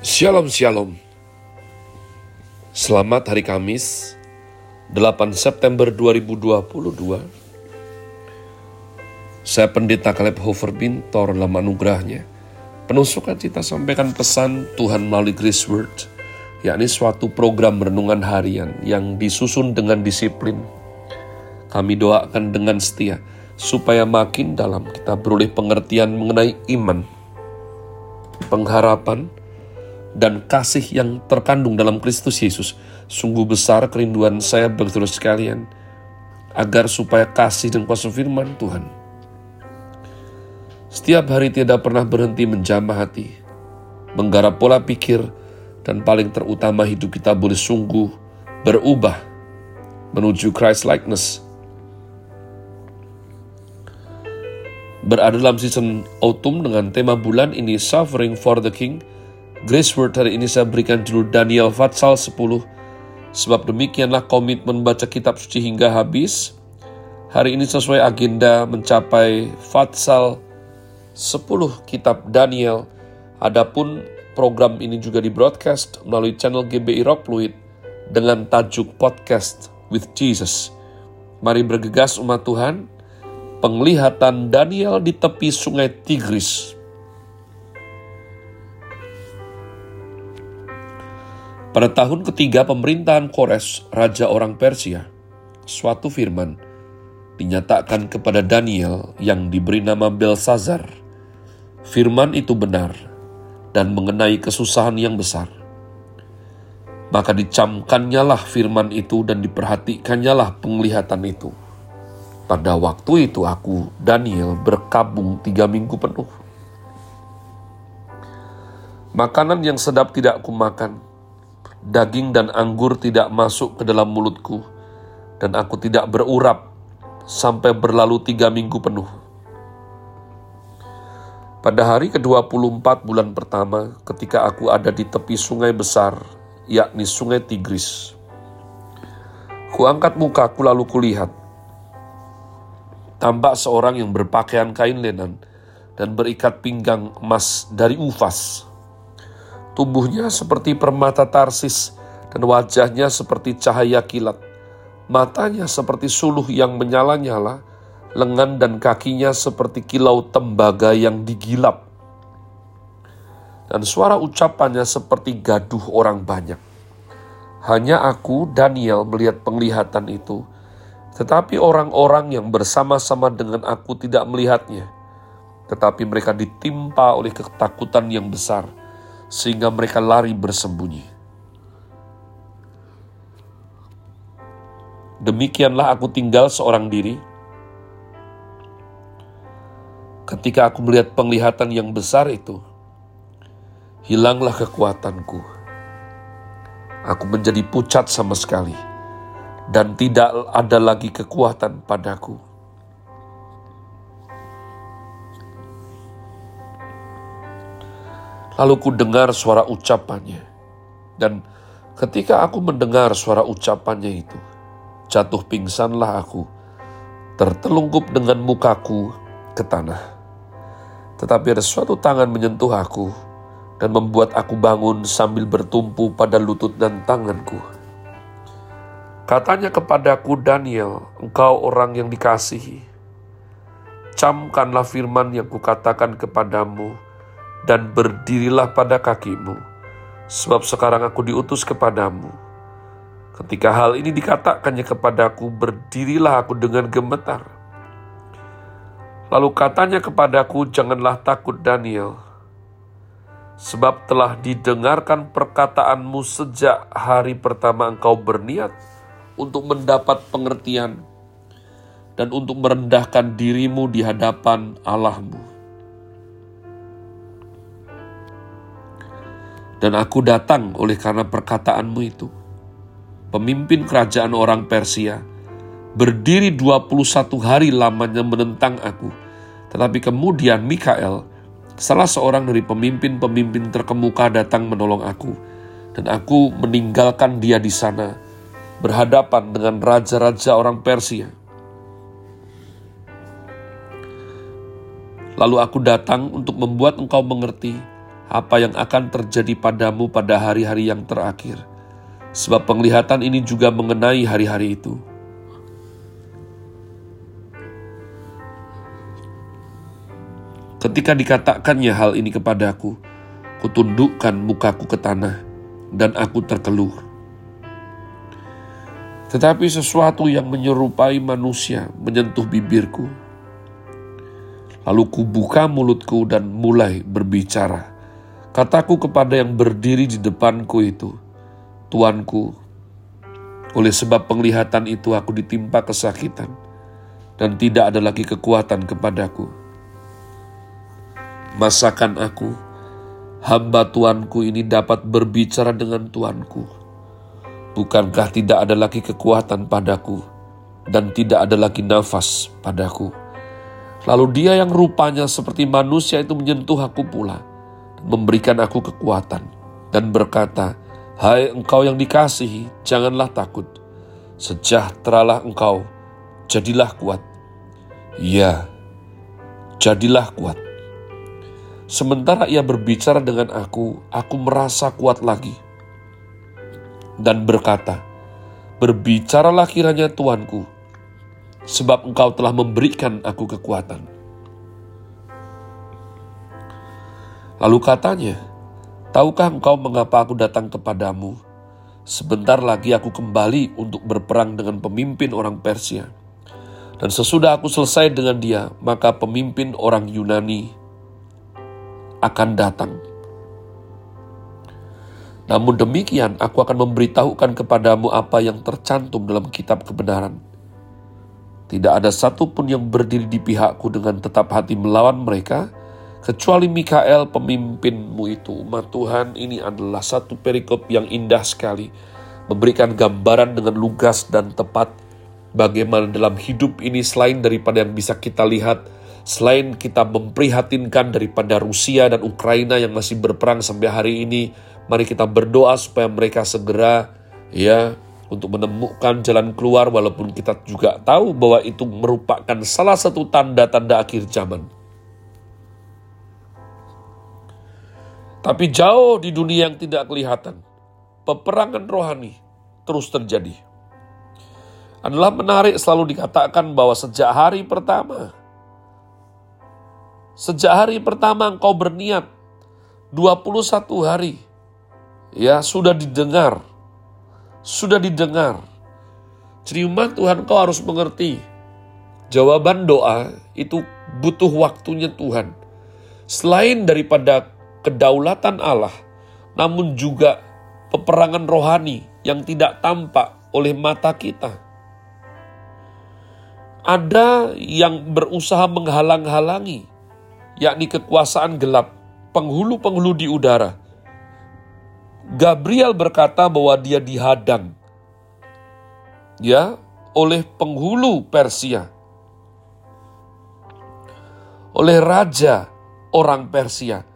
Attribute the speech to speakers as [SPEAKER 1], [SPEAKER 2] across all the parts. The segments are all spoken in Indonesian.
[SPEAKER 1] Shalom Shalom. Selamat hari Kamis 8 September 2022 Saya Pendeta Kaleb Hofer Bintor dalam anugerahnya Penuh sukacita sampaikan pesan Tuhan melalui Grace Word yakni suatu program renungan harian yang disusun dengan disiplin. Kami doakan dengan setia supaya makin dalam kita beroleh pengertian mengenai iman, pengharapan, dan kasih yang terkandung dalam Kristus Yesus. Sungguh besar kerinduan saya bagi sekalian, agar supaya kasih dan kuasa firman Tuhan setiap hari tidak pernah berhenti menjamah hati, menggarap pola pikir, dan paling terutama hidup kita boleh sungguh berubah menuju Christ likeness berada dalam season autumn dengan tema bulan ini Suffering for the King. Grace Word hari ini saya berikan judul Daniel Fatsal 10. Sebab demikianlah komitmen baca kitab suci hingga habis. Hari ini sesuai agenda mencapai Fatsal 10 kitab Daniel. Adapun program ini juga di broadcast melalui channel GBI Rock Fluid dengan tajuk Podcast with Jesus. Mari bergegas umat Tuhan, penglihatan Daniel di tepi sungai Tigris. Pada tahun ketiga pemerintahan Kores, raja orang Persia, suatu firman dinyatakan kepada Daniel yang diberi nama Belsazar. Firman itu benar dan mengenai kesusahan yang besar. Maka dicamkannya lah firman itu dan diperhatikannya lah penglihatan itu. Pada waktu itu aku, Daniel, berkabung tiga minggu penuh. Makanan yang sedap tidak aku makan, daging dan anggur tidak masuk ke dalam mulutku, dan aku tidak berurap sampai berlalu tiga minggu penuh. Pada hari ke-24 bulan pertama, ketika aku ada di tepi sungai besar, yakni sungai Tigris, kuangkat mukaku lalu kulihat, tampak seorang yang berpakaian kain lenan dan berikat pinggang emas dari ufas. Tubuhnya seperti permata tarsis dan wajahnya seperti cahaya kilat. Matanya seperti suluh yang menyala-nyala, lengan dan kakinya seperti kilau tembaga yang digilap. Dan suara ucapannya seperti gaduh orang banyak. Hanya aku, Daniel, melihat penglihatan itu, tetapi orang-orang yang bersama-sama dengan aku tidak melihatnya, tetapi mereka ditimpa oleh ketakutan yang besar, sehingga mereka lari bersembunyi. Demikianlah aku tinggal seorang diri. Ketika aku melihat penglihatan yang besar itu, hilanglah kekuatanku. Aku menjadi pucat sama sekali dan tidak ada lagi kekuatan padaku. Lalu ku dengar suara ucapannya, dan ketika aku mendengar suara ucapannya itu, jatuh pingsanlah aku, tertelungkup dengan mukaku ke tanah. Tetapi ada suatu tangan menyentuh aku dan membuat aku bangun sambil bertumpu pada lutut dan tanganku. Katanya kepadaku, Daniel, engkau orang yang dikasihi. Camkanlah firman yang kukatakan kepadamu, dan berdirilah pada kakimu, sebab sekarang aku diutus kepadamu. Ketika hal ini dikatakannya kepadaku, berdirilah aku dengan gemetar. Lalu katanya kepadaku, janganlah takut Daniel, sebab telah didengarkan perkataanmu sejak hari pertama engkau berniat untuk mendapat pengertian dan untuk merendahkan dirimu di hadapan Allahmu. Dan aku datang oleh karena perkataanmu itu. Pemimpin kerajaan orang Persia berdiri 21 hari lamanya menentang aku. Tetapi kemudian Mikael, salah seorang dari pemimpin-pemimpin terkemuka datang menolong aku. Dan aku meninggalkan dia di sana berhadapan dengan raja-raja orang Persia. Lalu aku datang untuk membuat engkau mengerti apa yang akan terjadi padamu pada hari-hari yang terakhir. Sebab penglihatan ini juga mengenai hari-hari itu. Ketika dikatakannya hal ini kepadaku, kutundukkan mukaku ke tanah, dan aku terkeluh. Tetapi sesuatu yang menyerupai manusia menyentuh bibirku. Lalu kubuka mulutku dan mulai berbicara. Kataku kepada yang berdiri di depanku itu, Tuanku, oleh sebab penglihatan itu aku ditimpa kesakitan, dan tidak ada lagi kekuatan kepadaku. Masakan aku, hamba Tuanku ini dapat berbicara dengan Tuanku. Bukankah tidak ada lagi kekuatan padaku, dan tidak ada lagi nafas padaku? Lalu dia yang rupanya seperti manusia itu menyentuh aku pula memberikan aku kekuatan, dan berkata, Hai engkau yang dikasihi, janganlah takut. Sejahteralah engkau, jadilah kuat. Ya, jadilah kuat. Sementara ia berbicara dengan aku, aku merasa kuat lagi. Dan berkata, Berbicaralah kiranya Tuanku, sebab engkau telah memberikan aku kekuatan. Lalu katanya, Tahukah engkau mengapa aku datang kepadamu? Sebentar lagi aku kembali untuk berperang dengan pemimpin orang Persia. Dan sesudah aku selesai dengan dia, maka pemimpin orang Yunani akan datang. Namun demikian, aku akan memberitahukan kepadamu apa yang tercantum dalam kitab kebenaran. Tidak ada satupun yang berdiri di pihakku dengan tetap hati melawan mereka, Kecuali Mikael pemimpinmu itu, umat Tuhan ini adalah satu perikop yang indah sekali. Memberikan gambaran dengan lugas dan tepat bagaimana dalam hidup ini selain daripada yang bisa kita lihat, selain kita memprihatinkan daripada Rusia dan Ukraina yang masih berperang sampai hari ini, mari kita berdoa supaya mereka segera ya untuk menemukan jalan keluar walaupun kita juga tahu bahwa itu merupakan salah satu tanda-tanda akhir zaman. Tapi jauh di dunia yang tidak kelihatan, peperangan rohani terus terjadi. Adalah menarik selalu dikatakan bahwa sejak hari pertama, sejak hari pertama engkau berniat, 21 hari, ya sudah didengar, sudah didengar. Umat Tuhan kau harus mengerti, jawaban doa itu butuh waktunya Tuhan. Selain daripada kedaulatan Allah, namun juga peperangan rohani yang tidak tampak oleh mata kita. Ada yang berusaha menghalang-halangi, yakni kekuasaan gelap, penghulu-penghulu di udara. Gabriel berkata bahwa dia dihadang ya oleh penghulu Persia. Oleh raja orang Persia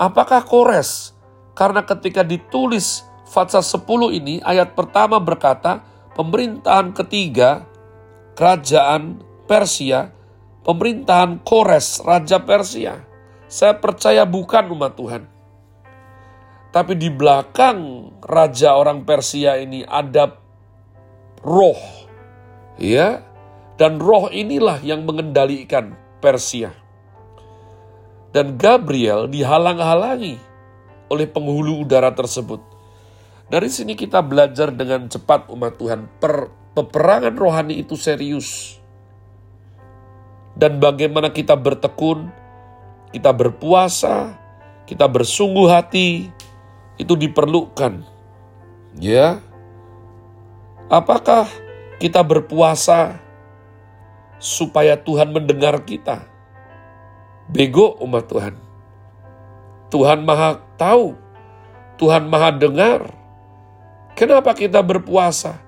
[SPEAKER 1] Apakah Kores? Karena ketika ditulis Fatsal 10 ini, ayat pertama berkata, pemerintahan ketiga, kerajaan Persia, pemerintahan Kores, Raja Persia. Saya percaya bukan umat Tuhan. Tapi di belakang raja orang Persia ini ada roh. Ya, dan roh inilah yang mengendalikan Persia. Dan Gabriel dihalang-halangi oleh penghulu udara tersebut. Dari sini kita belajar dengan cepat umat Tuhan. Per, peperangan rohani itu serius. Dan bagaimana kita bertekun, kita berpuasa, kita bersungguh hati, itu diperlukan. Ya. Apakah kita berpuasa supaya Tuhan mendengar kita? Bego umat Tuhan. Tuhan Maha tahu, Tuhan Maha dengar. Kenapa kita berpuasa?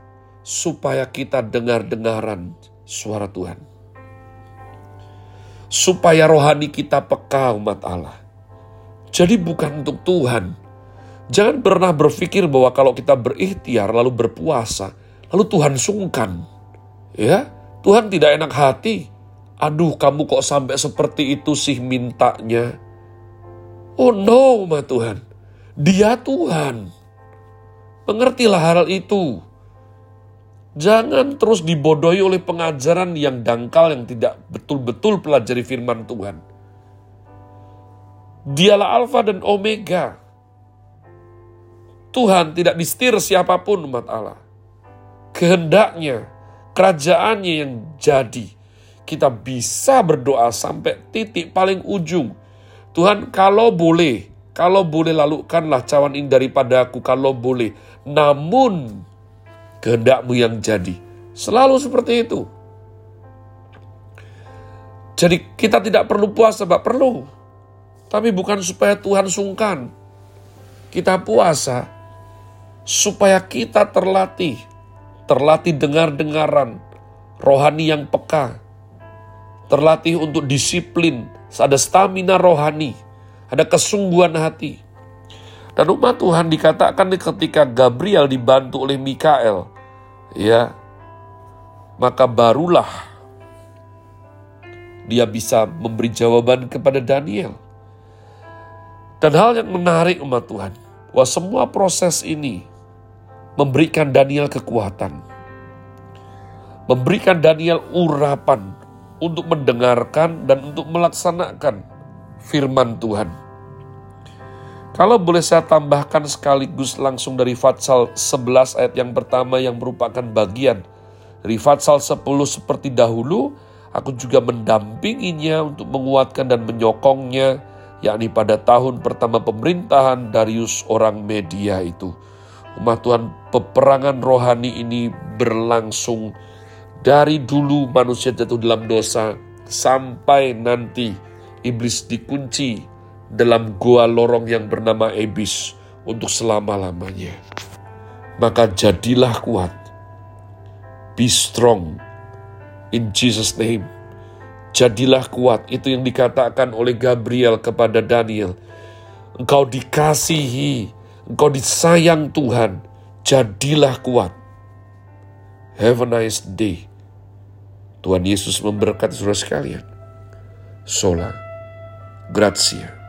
[SPEAKER 1] Supaya kita dengar-dengaran suara Tuhan. Supaya rohani kita peka umat Allah. Jadi bukan untuk Tuhan. Jangan pernah berpikir bahwa kalau kita berikhtiar lalu berpuasa, lalu Tuhan sungkan. Ya, Tuhan tidak enak hati Aduh kamu kok sampai seperti itu sih mintanya. Oh no, ma Tuhan. Dia Tuhan. Mengertilah hal itu. Jangan terus dibodohi oleh pengajaran yang dangkal yang tidak betul-betul pelajari firman Tuhan. Dialah Alfa dan Omega. Tuhan tidak distir siapa pun umat Allah. Kehendaknya, kerajaannya yang jadi. Kita bisa berdoa sampai titik paling ujung. Tuhan kalau boleh, kalau boleh lalukanlah cawan ini daripada aku, kalau boleh. Namun kehendakmu yang jadi. Selalu seperti itu. Jadi kita tidak perlu puasa, Pak. Perlu. Tapi bukan supaya Tuhan sungkan. Kita puasa supaya kita terlatih. Terlatih dengar-dengaran. Rohani yang peka. Terlatih untuk disiplin. Ada stamina rohani. Ada kesungguhan hati. Dan umat Tuhan dikatakan ketika Gabriel dibantu oleh Mikael, ya, maka barulah dia bisa memberi jawaban kepada Daniel. Dan hal yang menarik umat Tuhan, bahwa semua proses ini memberikan Daniel kekuatan. Memberikan Daniel urapan untuk mendengarkan dan untuk melaksanakan firman Tuhan. Kalau boleh saya tambahkan sekaligus langsung dari Fatsal 11 ayat yang pertama yang merupakan bagian dari Fatsal 10 seperti dahulu, aku juga mendampinginya untuk menguatkan dan menyokongnya, yakni pada tahun pertama pemerintahan Darius orang media itu. Umat Tuhan, peperangan rohani ini berlangsung dari dulu manusia jatuh dalam dosa sampai nanti iblis dikunci dalam gua lorong yang bernama Ebis untuk selama-lamanya. Maka jadilah kuat. Be strong in Jesus name. Jadilah kuat, itu yang dikatakan oleh Gabriel kepada Daniel. Engkau dikasihi, engkau disayang Tuhan, jadilah kuat. Have a nice day. Tuhan Yesus memberkati saudara sekalian. Sola. Grazie.